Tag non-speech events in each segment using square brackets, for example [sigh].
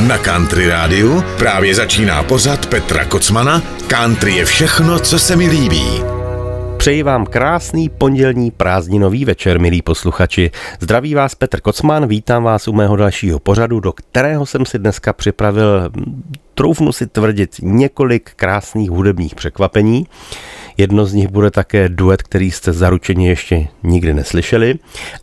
Na Country Rádiu právě začíná pořad Petra Kocmana Country je všechno, co se mi líbí. Přeji vám krásný pondělní prázdninový večer, milí posluchači. Zdraví vás Petr Kocman, vítám vás u mého dalšího pořadu, do kterého jsem si dneska připravil, troufnu si tvrdit, několik krásných hudebních překvapení. Jedno z nich bude také duet, který jste zaručeně ještě nikdy neslyšeli,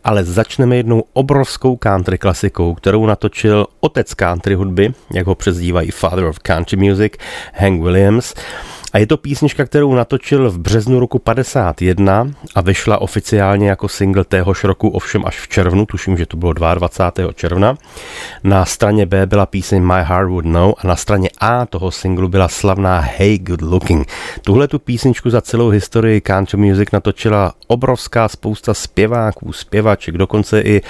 ale začneme jednou obrovskou country klasikou, kterou natočil otec country hudby, jak ho přezdívají Father of Country Music, Hank Williams. A je to písnička, kterou natočil v březnu roku 51 a vyšla oficiálně jako single téhož roku, ovšem až v červnu, tuším, že to bylo 22. června. Na straně B byla píseň My Heart Would Know a na straně A toho singlu byla slavná Hey Good Looking. Tuhle tu písničku za celou historii country music natočila obrovská spousta zpěváků, zpěvaček, dokonce i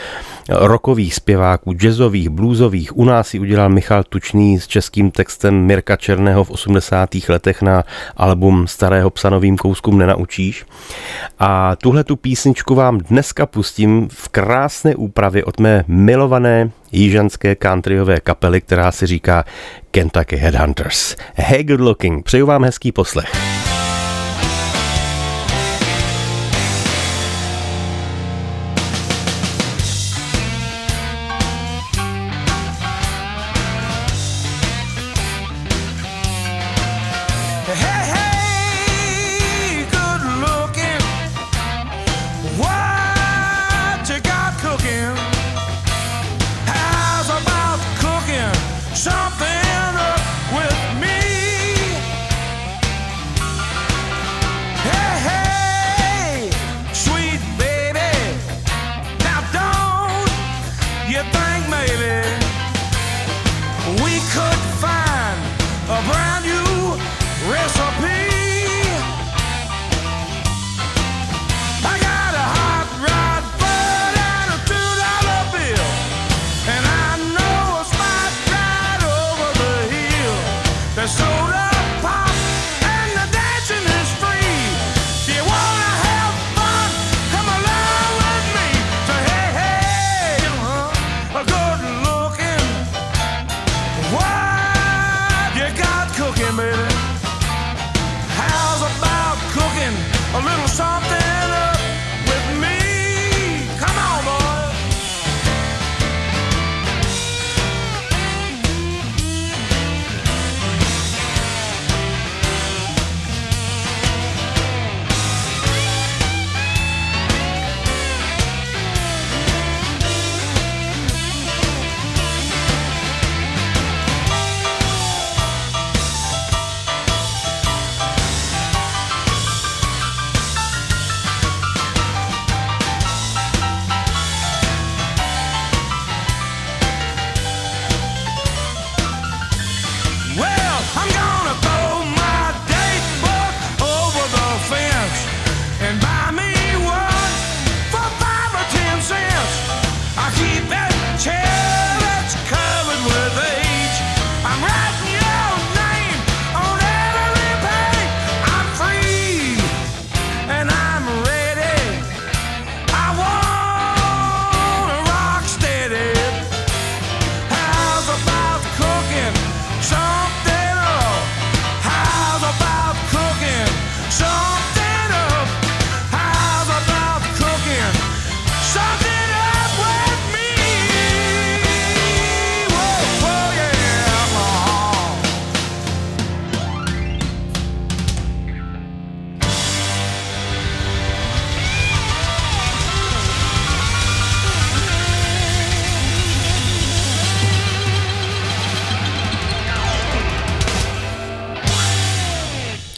rokových zpěváků, jazzových, bluesových. U nás ji udělal Michal Tučný s českým textem Mirka Černého v 80. letech na album Starého psa novým kouskům nenaučíš. A tuhle tu písničku vám dneska pustím v krásné úpravě od mé milované jižanské countryové kapely, která si říká Kentucky Headhunters. Hey good looking, přeju vám hezký poslech.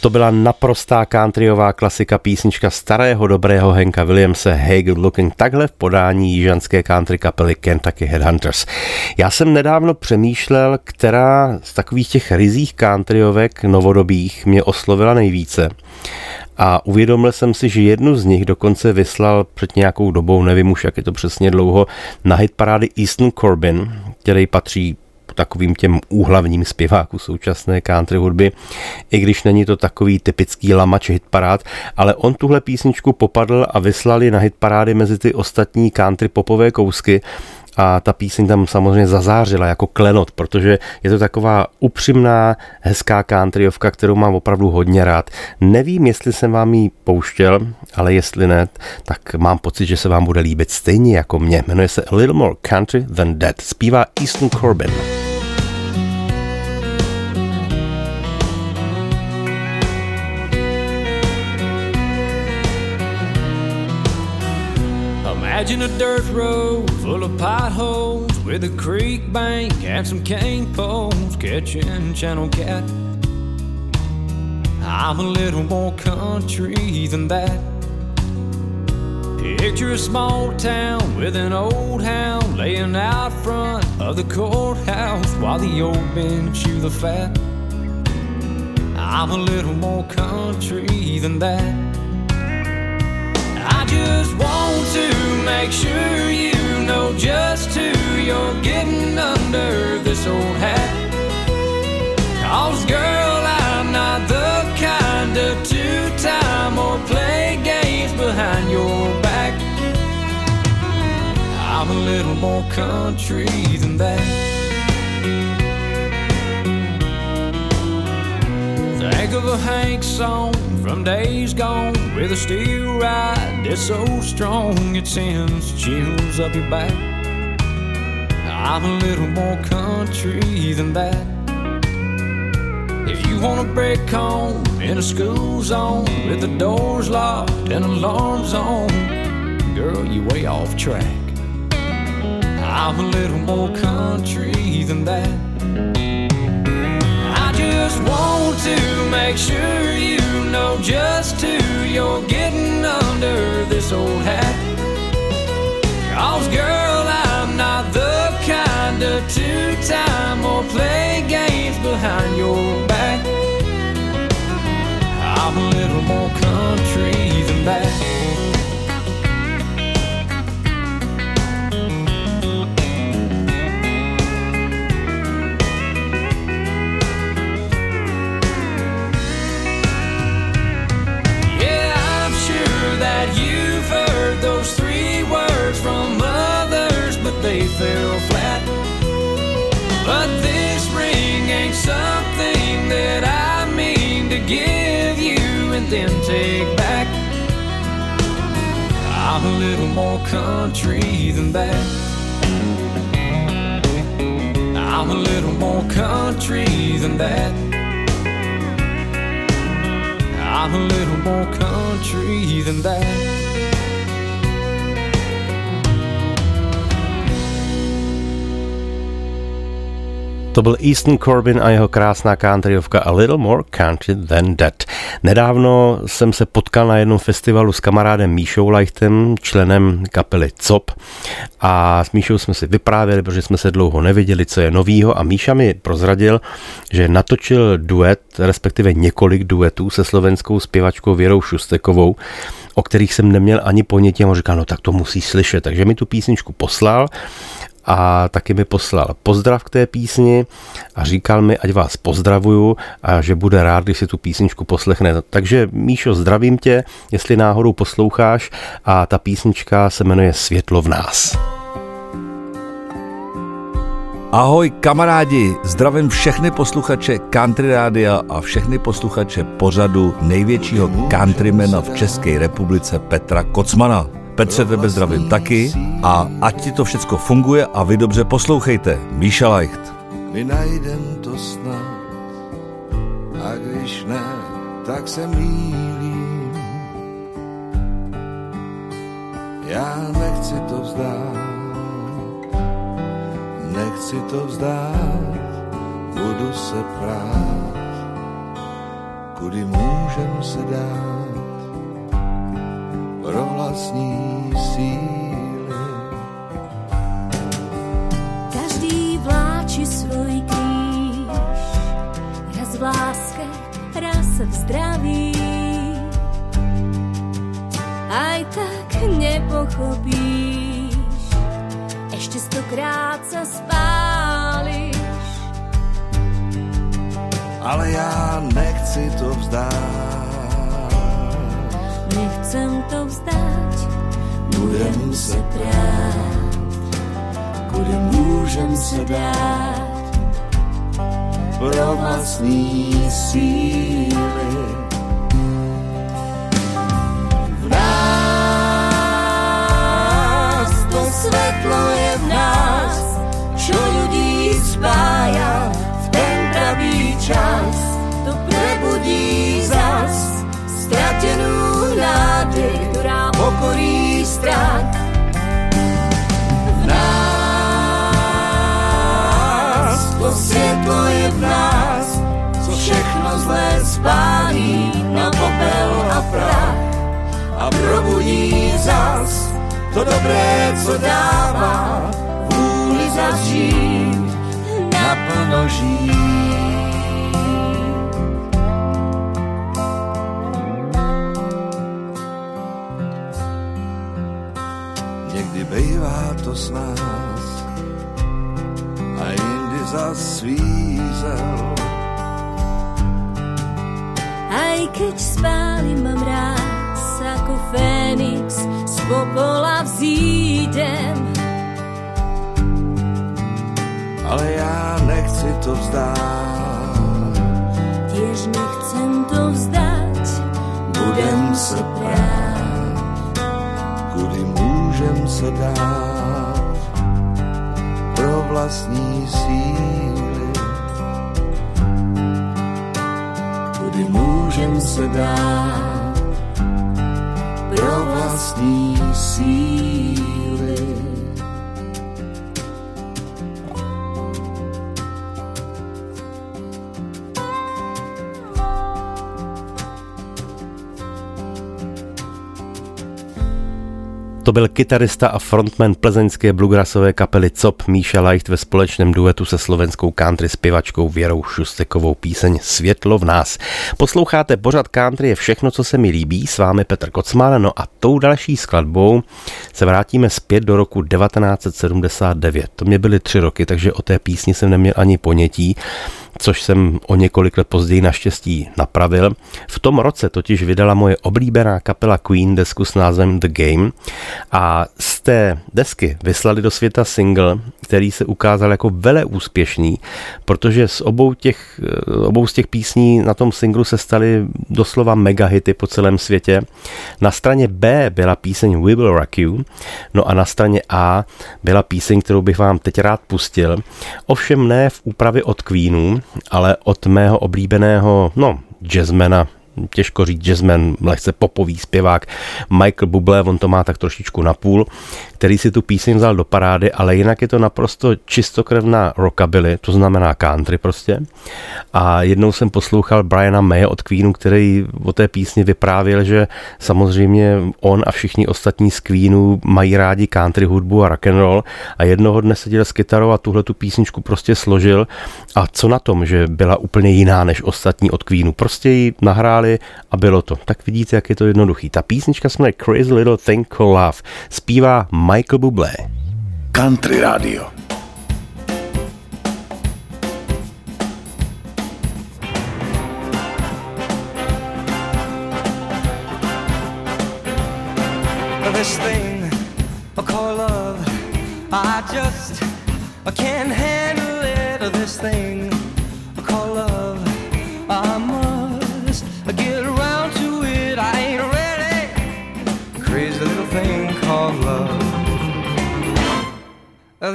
To byla naprostá countryová klasika písnička starého dobrého Henka Williamse Hey Good Looking, takhle v podání jižanské country kapely Kentucky Headhunters. Já jsem nedávno přemýšlel, která z takových těch rizích countryovek novodobých mě oslovila nejvíce. A uvědomil jsem si, že jednu z nich dokonce vyslal před nějakou dobou, nevím už, jak je to přesně dlouho, na hit parády Easton Corbin, který patří takovým těm úhlavním zpěváků současné country hudby, i když není to takový typický lamač hitparád, ale on tuhle písničku popadl a vyslali na hitparády mezi ty ostatní country popové kousky a ta píseň tam samozřejmě zazářila jako klenot, protože je to taková upřímná, hezká countryovka, kterou mám opravdu hodně rád. Nevím, jestli jsem vám ji pouštěl, ale jestli ne, tak mám pocit, že se vám bude líbit stejně jako mě. Jmenuje se A Little More Country Than Dead. Zpívá Easton Corbin. Imagine a dirt road full of potholes with a creek bank and some cane poles catching channel cat. I'm a little more country than that. Picture a small town with an old hound laying out front of the courthouse while the old men chew the fat. I'm a little more country than that. Just want to make sure you know just who you're getting under this old hat. Cause girl, I'm not the kind of two-time or play games behind your back. I'm a little more country than that. Think of a Hank song from days gone with a steel ride that's so strong it sends chills up your back. I'm a little more country than that. If you want to break home in a school zone with the doors locked and alarms on, girl, you're way off track. I'm a little more country than that make sure you know just who you're getting under this old hat. Cause girl, I'm not the kind of two-time or play games behind your back. I'm a little more country than that. Fell flat. But this ring ain't something that I mean to give you and then take back. I'm a little more country than that. I'm a little more country than that. I'm a little more country than that. To byl Easton Corbin a jeho krásná countryovka A Little More Country Than That. Nedávno jsem se potkal na jednom festivalu s kamarádem Míšou Leichtem, členem kapely COP. A s Míšou jsme si vyprávěli, protože jsme se dlouho neviděli, co je novýho. A Míša mi prozradil, že natočil duet, respektive několik duetů se slovenskou zpěvačkou Věrou Šustekovou, o kterých jsem neměl ani ponětí. A říkal, no tak to musí slyšet, takže mi tu písničku poslal a taky mi poslal pozdrav k té písni a říkal mi, ať vás pozdravuju a že bude rád, když si tu písničku poslechne. Takže Míšo, zdravím tě, jestli náhodou posloucháš a ta písnička se jmenuje Světlo v nás. Ahoj kamarádi, zdravím všechny posluchače Country Rádia a všechny posluchače pořadu největšího countrymana v České republice Petra Kocmana. Petře, tebe zdravím taky a ať ti to všecko funguje a vy dobře poslouchejte. Míša Leicht. My najdem to snad a když ne, tak se mýlím. Já nechci to vzdát, nechci to vzdát, budu se prát, kudy můžem se dát pro vlastní síly. Každý vláči svůj kríž, raz v láske, raz v zdraví. Aj tak nepochopíš, ešte stokrát sa spáliš. Ale já nechci to vzdát nechcem to vzdať, budem se prát, bude můžem se dát pro vlastní síly. A probudí zas to dobré, co dává vůli zažít, naplno žít. Někdy bejvá to s nás a jindy za svízel. Aj keď spálim mám rád, Fénix z popola vzídem. Ale já nechci to vzdát, Tiež nechcem to vzdať, budem se prát. kudy můžem se dát pro vlastní síly. Kudy můžem se dát pro vlastní síly. To byl kytarista a frontman plzeňské bluegrassové kapely COP Míša Leicht ve společném duetu se slovenskou country zpěvačkou Věrou Šustekovou píseň Světlo v nás. Posloucháte pořad country je všechno, co se mi líbí, s vámi Petr Kocman, no a tou další skladbou se vrátíme zpět do roku 1979. To mě byly tři roky, takže o té písni jsem neměl ani ponětí což jsem o několik let později naštěstí napravil. V tom roce totiž vydala moje oblíbená kapela Queen desku s názvem The Game a z té desky vyslali do světa single, který se ukázal jako vele úspěšný, protože z obou, těch, obou z těch písní na tom singlu se staly doslova megahity po celém světě. Na straně B byla píseň We Will Rock You, no a na straně A byla píseň, kterou bych vám teď rád pustil. Ovšem ne v úpravě od Queenů, ale od mého oblíbeného, no, jazzmana, těžko říct jazzman, lehce popový zpěvák Michael Bublé, on to má tak trošičku napůl, který si tu píseň vzal do parády, ale jinak je to naprosto čistokrevná rockabilly, to znamená country prostě. A jednou jsem poslouchal Briana May od Queenu, který o té písni vyprávěl, že samozřejmě on a všichni ostatní z Queenu mají rádi country hudbu a rock and roll a jednoho dne seděl s kytarou a tuhle tu písničku prostě složil a co na tom, že byla úplně jiná než ostatní od Queenu. Prostě ji nahráli a bylo to. Tak vidíte, jak je to jednoduchý. Ta písnička se jmenuje Crazy Little Thing Called Love. Zpívá Michael Bublé. Country Radio. this thing I call love. I just I can't handle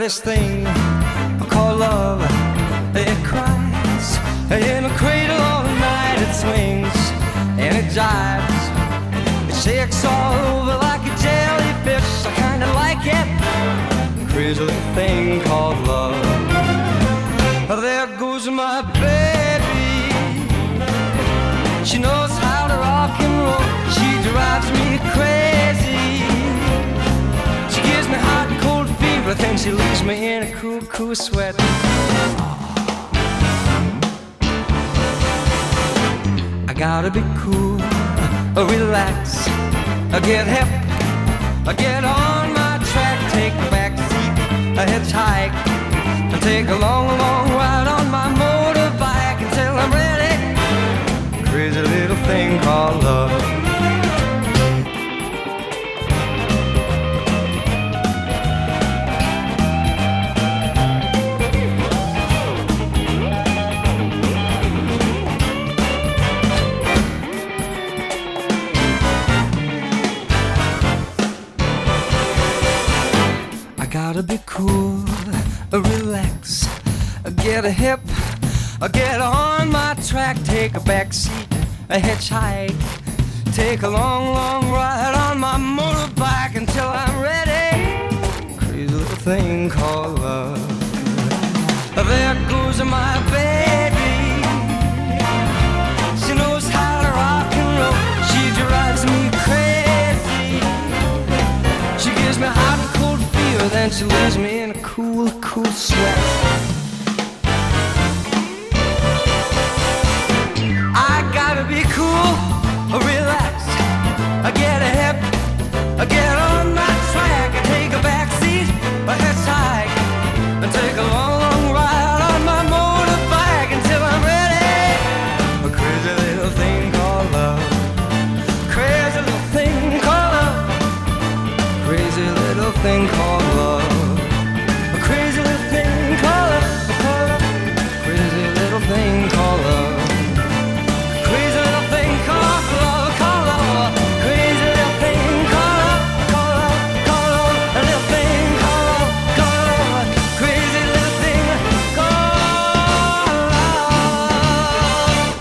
This thing called love. It cries in a cradle all night. It swings and it jives. It shakes all over like a jellyfish. I kinda like it. Crazy thing called love. There goes my baby. She knows how to rock and roll. She drives me crazy. Then she leaves me in a cool, cool sweat. I gotta be cool, [laughs] relax, get hip, get on my track, take a back seat, hitchhike, and take a long, long ride on my motorbike until I'm ready. Crazy little thing called love. gotta be cool, relax, get a hip, get on my track, take a back seat, a hitchhike, take a long, long ride on my motorbike until I'm ready. Crazy little thing called love. There goes my baby. She knows how to rock and roll. She drives me crazy. She gives me high then she leaves me in a cool, cool sweat.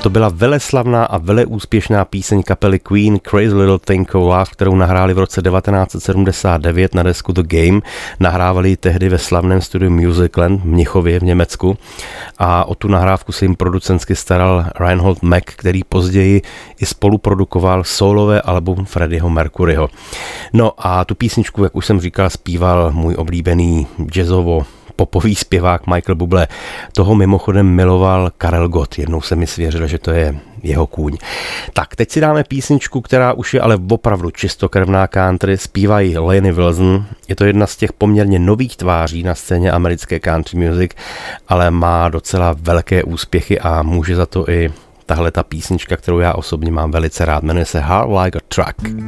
To byla veleslavná a veleúspěšná píseň kapely Queen Crazy Little Thing Called Love, kterou nahráli v roce 1979 na desku The Game. Nahrávali ji tehdy ve slavném studiu Musicland v Mnichově v Německu a o tu nahrávku se jim producentsky staral Reinhold Mack, který později i spoluprodukoval solové album Freddieho Mercuryho. No a tu písničku, jak už jsem říkal, zpíval můj oblíbený jazzovo popový zpěvák Michael Bublé. Toho mimochodem miloval Karel Gott. Jednou se mi svěřil, že to je jeho kůň. Tak, teď si dáme písničku, která už je ale opravdu čistokrvná country. Zpívají Lenny Wilson. Je to jedna z těch poměrně nových tváří na scéně americké country music, ale má docela velké úspěchy a může za to i tahle ta písnička, kterou já osobně mám velice rád. Jmenuje se Hard Like a Truck.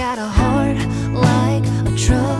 Got a heart like a truck.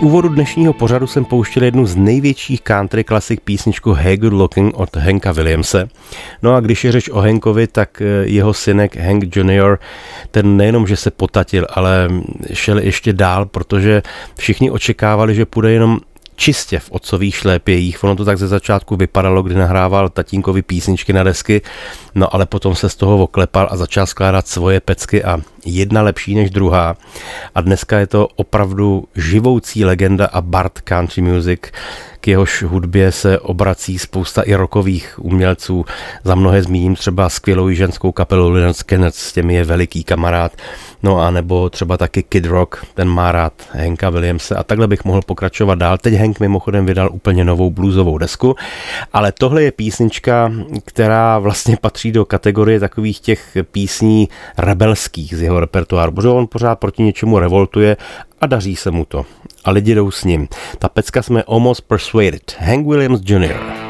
Úvodu dnešního pořadu jsem pouštěl jednu z největších country klasik písničku Hey Good Looking od Hanka Williamse. No a když je řeč o Hankovi, tak eh, jeho synek Hank Jr. ten nejenom, že se potatil, ale šel ještě dál, protože všichni očekávali, že půjde jenom čistě v otcových šlépějích. Ono to tak ze začátku vypadalo, kdy nahrával tatínkovi písničky na desky, no ale potom se z toho oklepal a začal skládat svoje pecky a jedna lepší než druhá. A dneska je to opravdu živoucí legenda a bard country music. K jehož hudbě se obrací spousta i rokových umělců. Za mnohé zmíním třeba skvělou ženskou kapelu Lynyrd Skynyrd, s těmi je veliký kamarád. No a nebo třeba taky Kid Rock, ten má rád Henka Williamse a takhle bych mohl pokračovat dál. Teď Hank mimochodem vydal úplně novou bluesovou desku, ale tohle je písnička, která vlastně patří do kategorie takových těch písní rebelských z jeho repertoáru, protože on pořád proti něčemu revoltuje a daří se mu to. A lidi jdou s ním. Ta pecka jsme Almost Persuaded. Hank Williams Jr.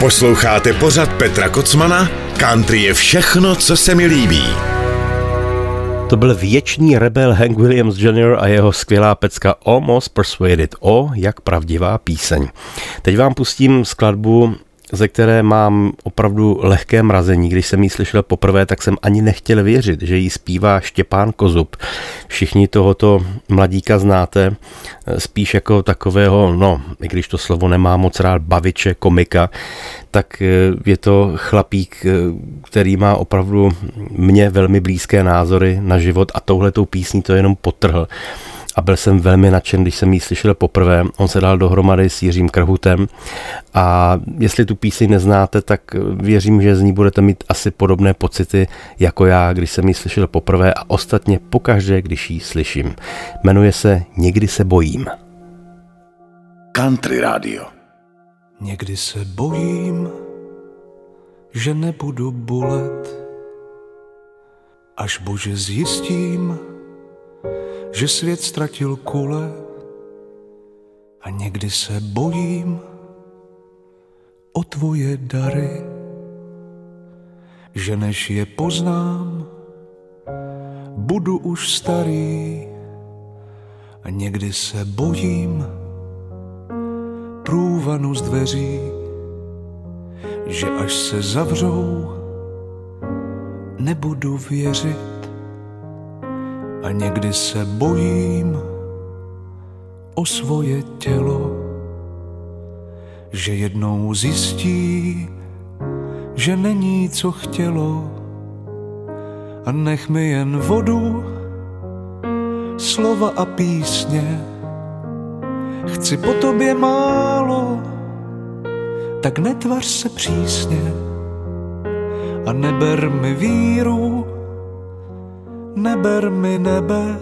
Posloucháte pořad Petra Kocmana? Country je všechno, co se mi líbí. To byl věčný rebel Hank Williams Jr. a jeho skvělá pecka Almost Persuaded. O, jak pravdivá píseň. Teď vám pustím skladbu ze které mám opravdu lehké mrazení. Když jsem ji slyšel poprvé, tak jsem ani nechtěl věřit, že ji zpívá Štěpán Kozub. Všichni tohoto mladíka znáte, spíš jako takového, no, i když to slovo nemá moc rád, baviče, komika, tak eh, je to chlapík, eh, který má opravdu mě velmi blízké názory na život a touhletou písní to jenom potrhl a byl jsem velmi nadšen, když jsem ji slyšel poprvé. On se dal dohromady s Jiřím Krhutem a jestli tu píseň neznáte, tak věřím, že z ní budete mít asi podobné pocity jako já, když jsem ji slyšel poprvé a ostatně pokaždé, když ji slyším. Jmenuje se Někdy se bojím. Country Radio. Někdy se bojím, že nebudu bolet, až bože zjistím, že svět ztratil kule a někdy se bojím o tvoje dary, že než je poznám, budu už starý a někdy se bojím průvanu z dveří, že až se zavřou, nebudu věřit a někdy se bojím o svoje tělo, že jednou zjistí, že není co chtělo a nech mi jen vodu, slova a písně. Chci po tobě málo, tak netvař se přísně a neber mi víru, Neber mi nebe,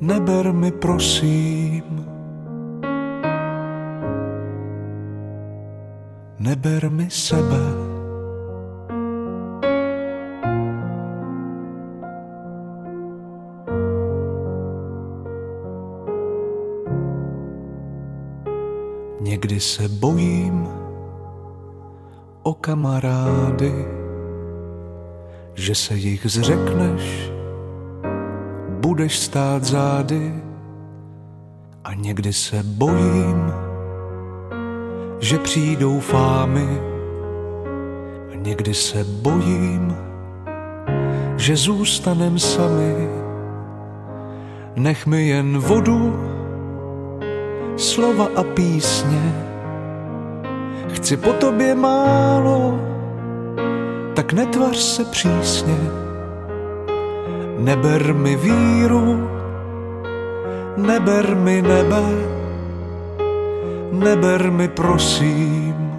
neber mi prosím. Neber mi sebe. Někdy se bojím o kamarády, že se jich zřekneš, budeš stát zády a někdy se bojím, že přijdou fámy. A někdy se bojím, že zůstanem sami. Nech mi jen vodu, slova a písně, chci po tobě málo, tak netvař se přísně. Neber mi víru, neber mi nebe, neber mi prosím.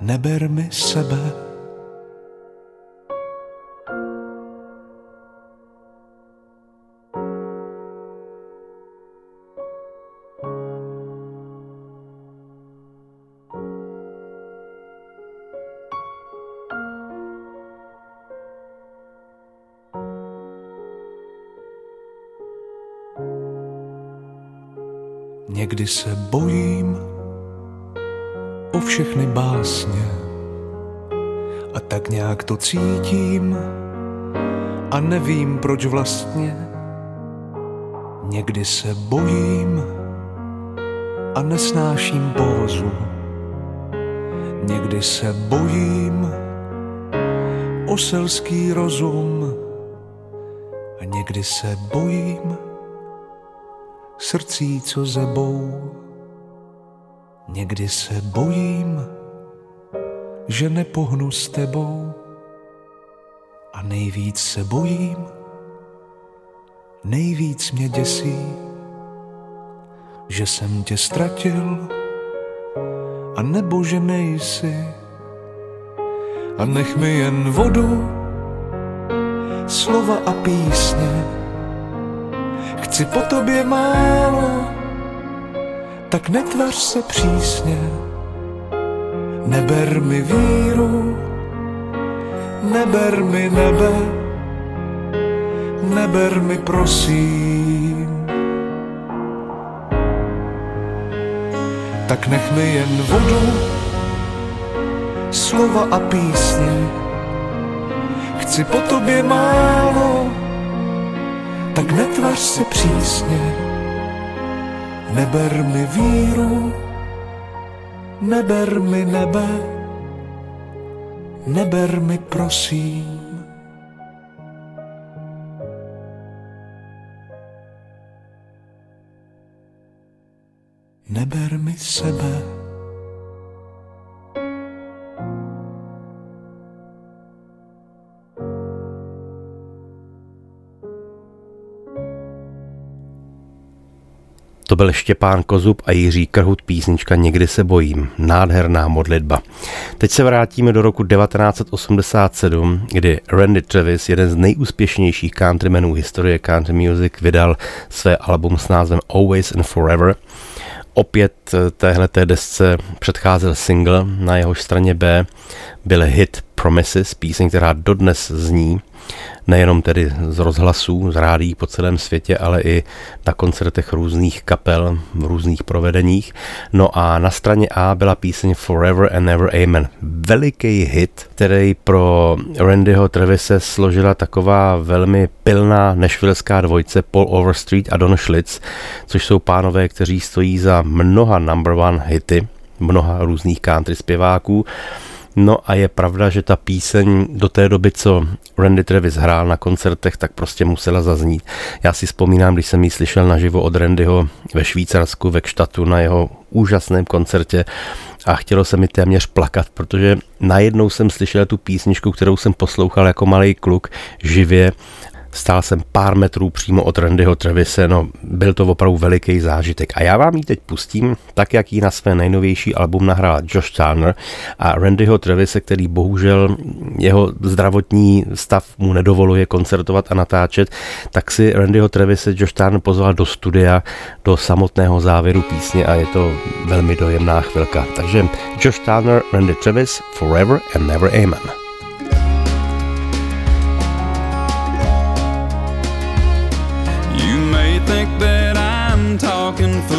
Neber mi sebe. Někdy se bojím o všechny básně a tak nějak to cítím a nevím proč vlastně. Někdy se bojím a nesnáším pózu. Někdy se bojím o selský rozum a někdy se bojím srdcí, co zebou. Někdy se bojím, že nepohnu s tebou. A nejvíc se bojím, nejvíc mě děsí, že jsem tě ztratil. A nebo že nejsi. A nech mi jen vodu, slova a písně chci po tobě málo, tak netvař se přísně. Neber mi víru, neber mi nebe, neber mi prosím. Tak nech mi jen vodu, slova a písně. Chci po tobě málo, tak netvař se přísně. Neber mi víru, neber mi nebe, neber mi prosím. Neber mi sebe. To byl Štěpán Kozub a Jiří Krhut písnička Někdy se bojím. Nádherná modlitba. Teď se vrátíme do roku 1987, kdy Randy Travis, jeden z nejúspěšnějších countrymenů historie country music, vydal své album s názvem Always and Forever. Opět téhle desce předcházel single, na jehož straně B byl hit Promises, píseň, která dodnes zní nejenom tedy z rozhlasů, z rádií po celém světě, ale i na koncertech různých kapel, v různých provedeních. No a na straně A byla píseň Forever and Never Amen. Veliký hit, který pro Randyho Trevise složila taková velmi pilná nešvilská dvojce Paul Overstreet a Don Schlitz, což jsou pánové, kteří stojí za mnoha number one hity, mnoha různých country zpěváků. No a je pravda, že ta píseň do té doby, co Randy Travis hrál na koncertech, tak prostě musela zaznít. Já si vzpomínám, když jsem ji slyšel naživo od Randyho ve Švýcarsku, ve Kštatu na jeho úžasném koncertě a chtělo se mi téměř plakat, protože najednou jsem slyšel tu písničku, kterou jsem poslouchal jako malý kluk živě Stál jsem pár metrů přímo od Randyho Travise, no byl to opravdu veliký zážitek. A já vám ji teď pustím, tak jak ji na své nejnovější album nahrál Josh Turner a Randyho Travise, který bohužel jeho zdravotní stav mu nedovoluje koncertovat a natáčet, tak si Randyho Travise Josh Turner pozval do studia, do samotného závěru písně a je to velmi dojemná chvilka. Takže Josh Turner, Randy Travis, Forever and Never Amen. and food.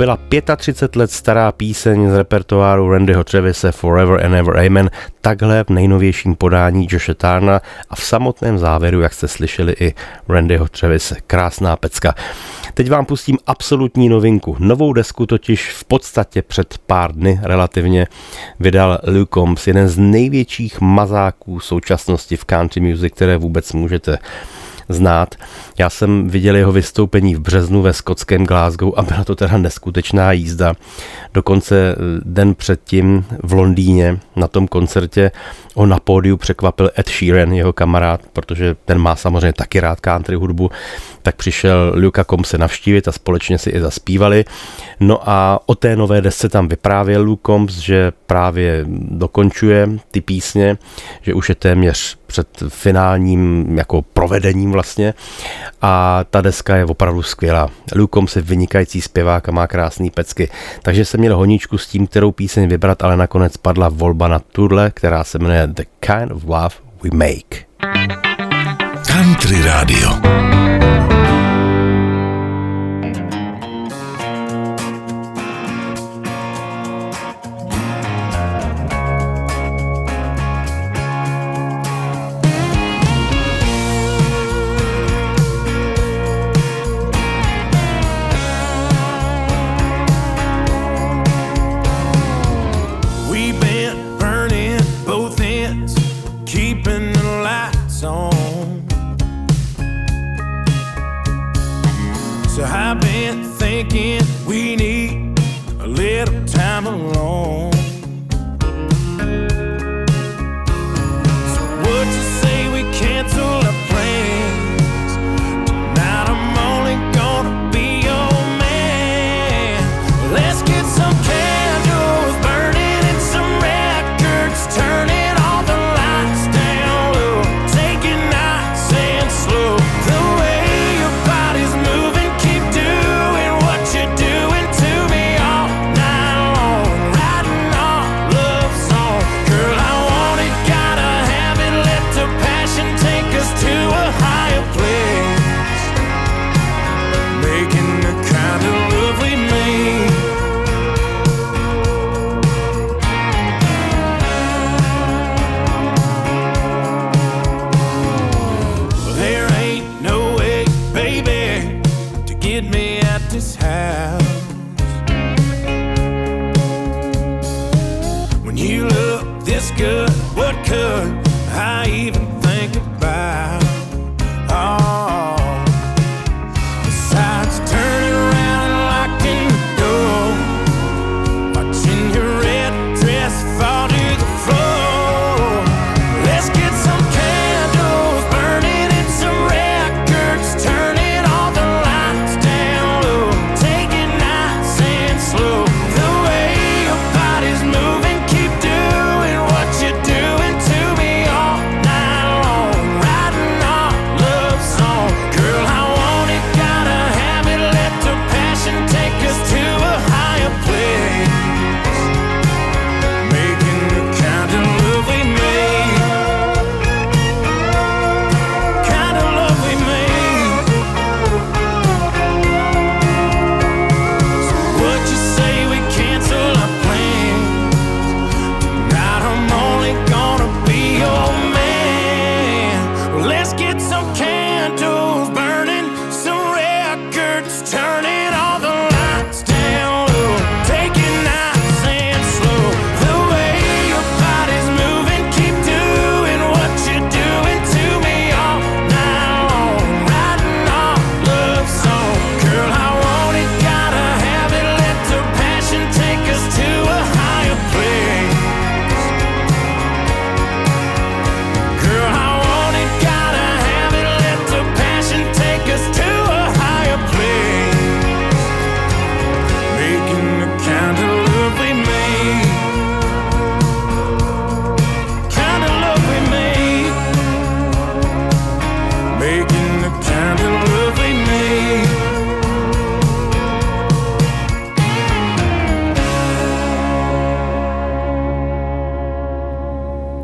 Byla 35 let stará píseň z repertoáru Randyho Trevise Forever and Ever Amen, takhle v nejnovějším podání Joshe Tarna a v samotném závěru, jak jste slyšeli, i Randyho Trevise. Krásná pecka. Teď vám pustím absolutní novinku. Novou desku totiž v podstatě před pár dny relativně vydal Luke Combs, jeden z největších mazáků současnosti v country music, které vůbec můžete znát. Já jsem viděl jeho vystoupení v březnu ve skotském Glasgow a byla to teda neskutečná jízda. Dokonce eh, den předtím v Londýně na tom koncertě ho na pódiu překvapil Ed Sheeran, jeho kamarád, protože ten má samozřejmě taky rád country hudbu, tak přišel Luka Kom se navštívit a společně si i zaspívali. No a o té nové desce tam vyprávěl Luke Combs, že právě dokončuje ty písně, že už je téměř před finálním jako provedením vlastně a ta deska je opravdu skvělá. Luke Combs je vynikající zpěvák a má krásný pecky, takže jsem měl honičku s tím, kterou píseň vybrat, ale nakonec padla volba na tuhle, která se jmenuje The Kind of Love We Make. Country Radio.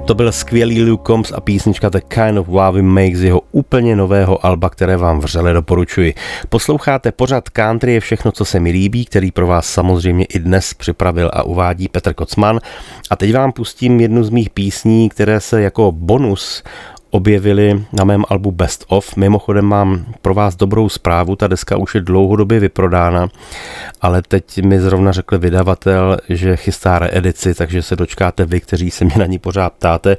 To byl skvělý Luke Combs a písnička The Kind of Wow We Make z jeho úplně nového alba, které vám vřele doporučuji. Posloucháte pořad Country je všechno, co se mi líbí, který pro vás samozřejmě i dnes připravil a uvádí Petr Kocman. A teď vám pustím jednu z mých písní, které se jako bonus objevili na mém albu Best of. Mimochodem mám pro vás dobrou zprávu, ta deska už je dlouhodobě vyprodána, ale teď mi zrovna řekl vydavatel, že chystá reedici, takže se dočkáte vy, kteří se mě na ní pořád ptáte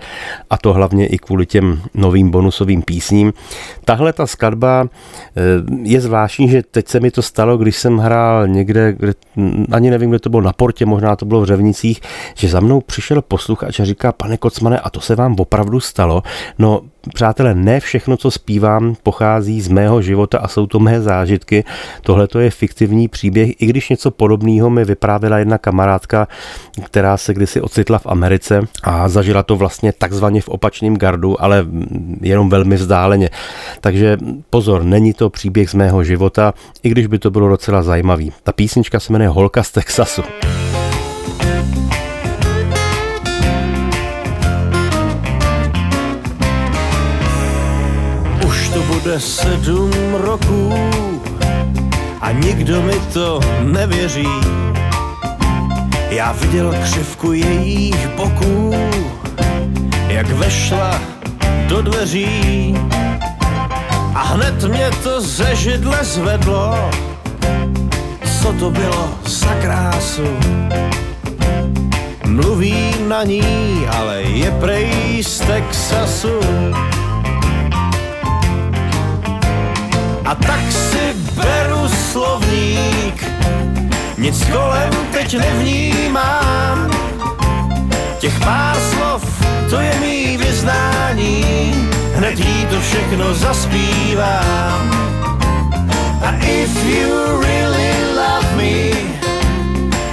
a to hlavně i kvůli těm novým bonusovým písním. Tahle ta skladba eh, je zvláštní, že teď se mi to stalo, když jsem hrál někde, kde, ani nevím, kde to bylo na portě, možná to bylo v Řevnicích, že za mnou přišel posluchač a říká, pane Kocmane, a to se vám opravdu stalo? No, přátelé, ne všechno, co zpívám, pochází z mého života a jsou to mé zážitky. Tohle to je fiktivní příběh, i když něco podobného mi vyprávěla jedna kamarádka, která se kdysi ocitla v Americe a zažila to vlastně takzvaně v opačném gardu, ale jenom velmi vzdáleně. Takže pozor, není to příběh z mého života, i když by to bylo docela zajímavý. Ta písnička se jmenuje Holka z Texasu. Bude sedm roků a nikdo mi to nevěří. Já viděl křivku jejich boků, jak vešla do dveří a hned mě to ze židle zvedlo. Co to bylo za krásu? Mluví na ní, ale je prej z Texasu. A tak si beru slovník. Nic kolem teď nevnímám, těch pár slov, to je mý vyznání, hned jí to všechno zaspívám. A if you really love me,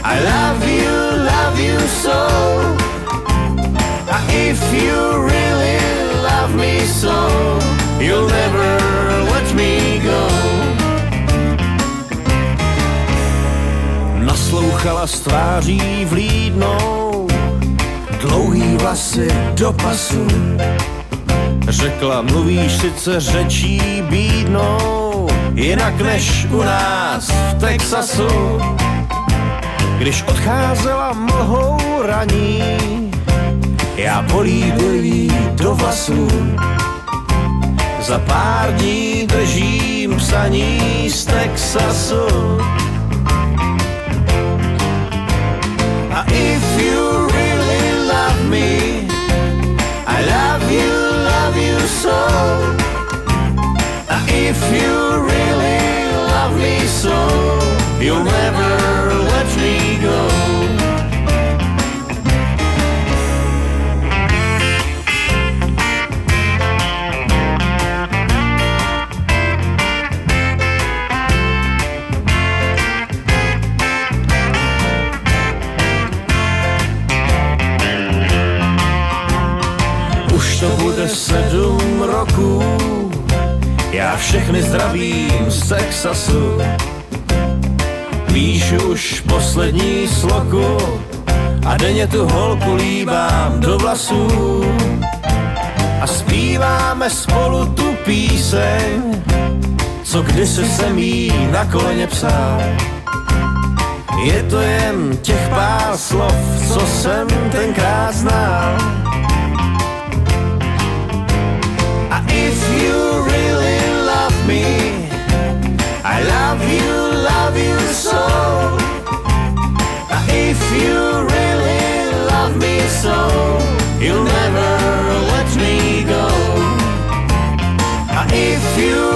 I love you, love you so. A if you really love me so, you'll never me Naslouchala s tváří vlídnou, dlouhý vlasy do pasu. Řekla, mluvíš sice řečí bídnou, jinak než u nás v Texasu. Když odcházela mlhou raní, já políbil jí do vlasů. Za pár dní držím psaní z Texasu. A if you really love me, I love you, love you so. A if you really love me so, you'll never let me go. Všechny zdravím z Texasu. Píšu už poslední sloku a denně tu holku líbám do vlasů. A zpíváme spolu tu píseň, co kdysi jsem jí na koleně psal. Je to jen těch pár slov, co jsem tenkrát znal. You, love you so. If you really love me so, you'll never let me go. If you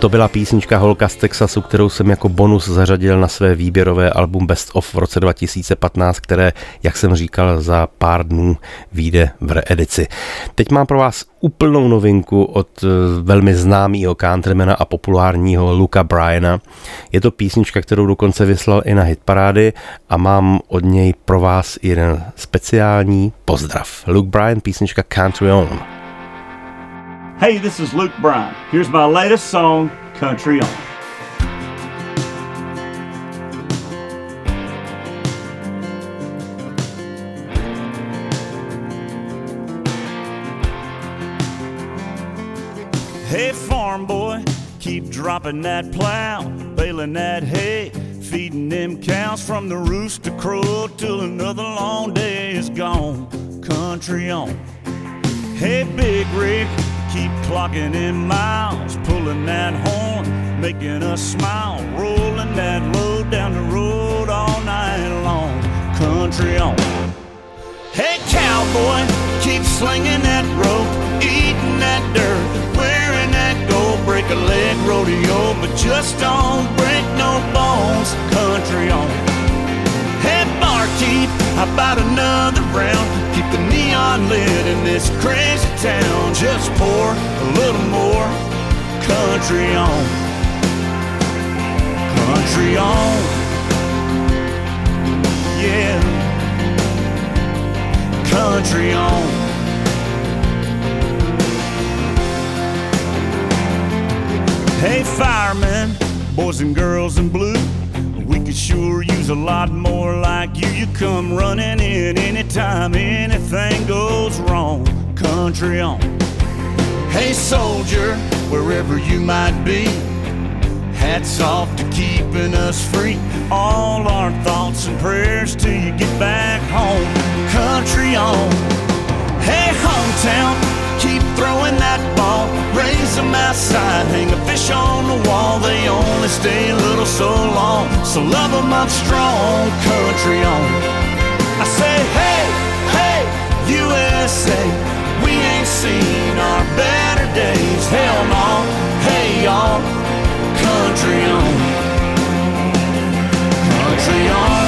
To byla písnička Holka z Texasu, kterou jsem jako bonus zařadil na své výběrové album Best of v roce 2015, které, jak jsem říkal, za pár dnů vyjde v reedici. Teď mám pro vás úplnou novinku od eh, velmi známého countrymana a populárního Luka Bryana. Je to písnička, kterou dokonce vyslal i na hitparády a mám od něj pro vás jeden speciální pozdrav. Luke Bryan, písnička Country On. Hey, this is Luke Bryan. Here's my latest song, Country On. Hey, farm boy, keep dropping that plow, baling that hay, feeding them cows from the rooster crow till another long day is gone. Country on. Hey, Big Rick, keep clocking in miles, pulling that horn, making us smile, rolling that load down the road all night long. Country on. Hey, cowboy, keep slinging that rope, eating that dirt, wearing that gold, break a leg rodeo, but just don't break no bones. Country on. Barkeep, how about another round? Keep the neon lit in this crazy town. Just pour a little more. Country on. Country on. Yeah. Country on. Hey, firemen, boys and girls in blue. Could sure use a lot more like you. You come running in anytime anything goes wrong. Country on. Hey, soldier, wherever you might be, hats off to keeping us free. All our thoughts and prayers till you get back home. Country on. Hey, hometown, keep throwing that ball. Raise them outside, hang a fish on the wall. They only stay a little so long, so love them up strong. Country on. I say, hey, hey, USA, we ain't seen our better days. Hell no, hey y'all, country on. Country on.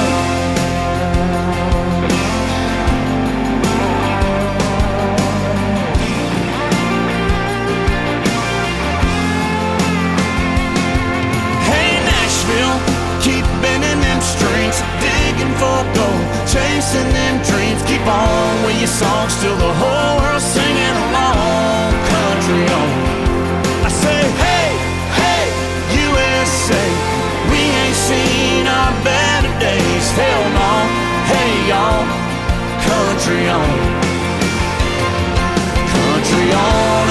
Digging for gold, chasing them dreams. Keep on with your songs till the whole world's singing along. Country on. I say, hey, hey, USA, we ain't seen our better days. Hell no, hey y'all, country on. Country on on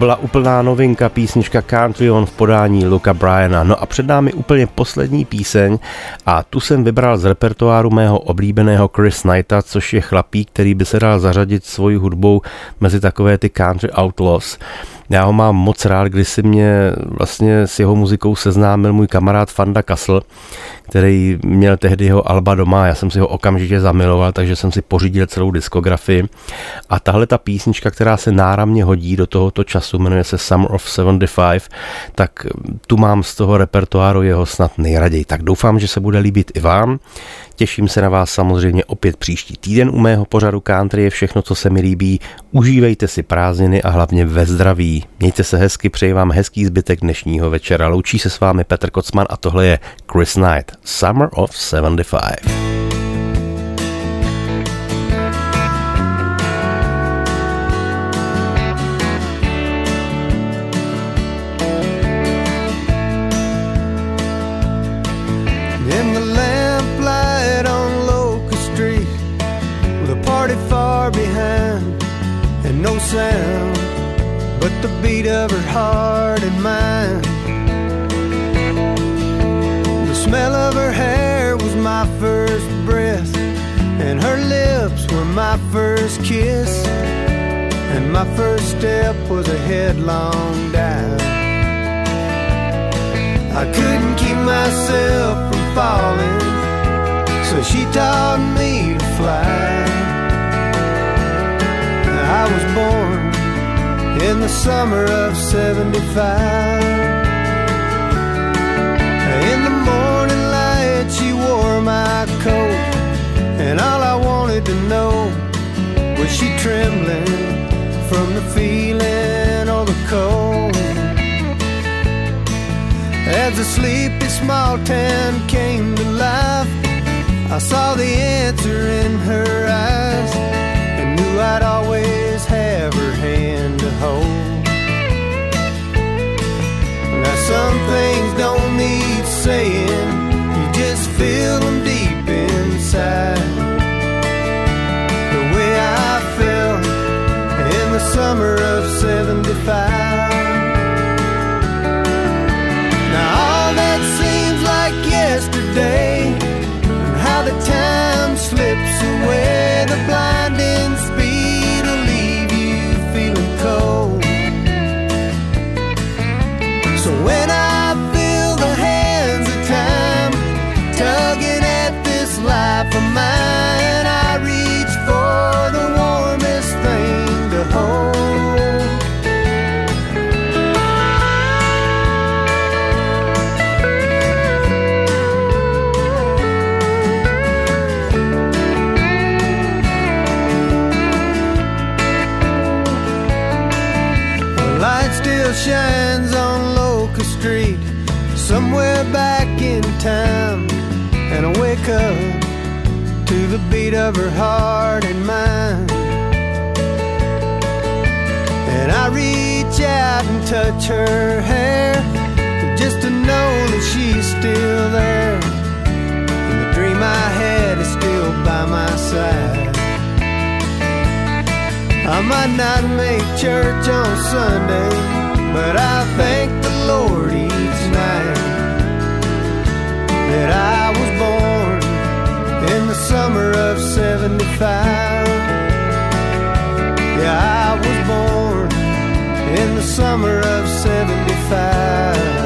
byla úplná novinka písnička Country On v podání Luka Bryana. No a před námi úplně poslední píseň a tu jsem vybral z repertoáru mého oblíbeného Chris Knighta, což je chlapík, který by se dal zařadit svojí hudbou mezi takové ty country outlaws. Já ho mám moc rád, když si mě vlastně s jeho muzikou seznámil můj kamarád Fanda Castle, který měl tehdy jeho alba doma, já jsem si ho okamžitě zamiloval, takže jsem si pořídil celou diskografii. A tahle ta písnička, která se náramně hodí do tohoto času, jmenuje se Summer of 75, tak tu mám z toho repertoáru jeho snad nejraději. Tak doufám, že se bude líbit i vám. Těším se na vás samozřejmě opět příští týden u mého pořadu Country je všechno, co se mi líbí. Užívejte si prázdniny a hlavně ve zdraví. Mějte se hezky, přeji vám hezký zbytek dnešního večera. Loučí se s vámi Petr Kocman a tohle je Chris Knight, Summer of 75. Step was a headlong dive. I couldn't keep myself from falling so she taught me to fly. I was born in the summer of 75. In the morning light, she wore my coat, and all I wanted to know was she trembling from the feeling of the cold. As the sleepy small town came to life, I saw the answer in her eyes and knew I'd always have her hand to hold. Now, some things don't need saying, you just feel them deep inside. Summer of 75. of her heart and mine. And I reach out and touch her hair just to know that she's still there. And the dream I had is still by my side. I might not make church on Sunday, but I thank the Lord each night that I summer of 75. Yeah, I was born in the summer of 75.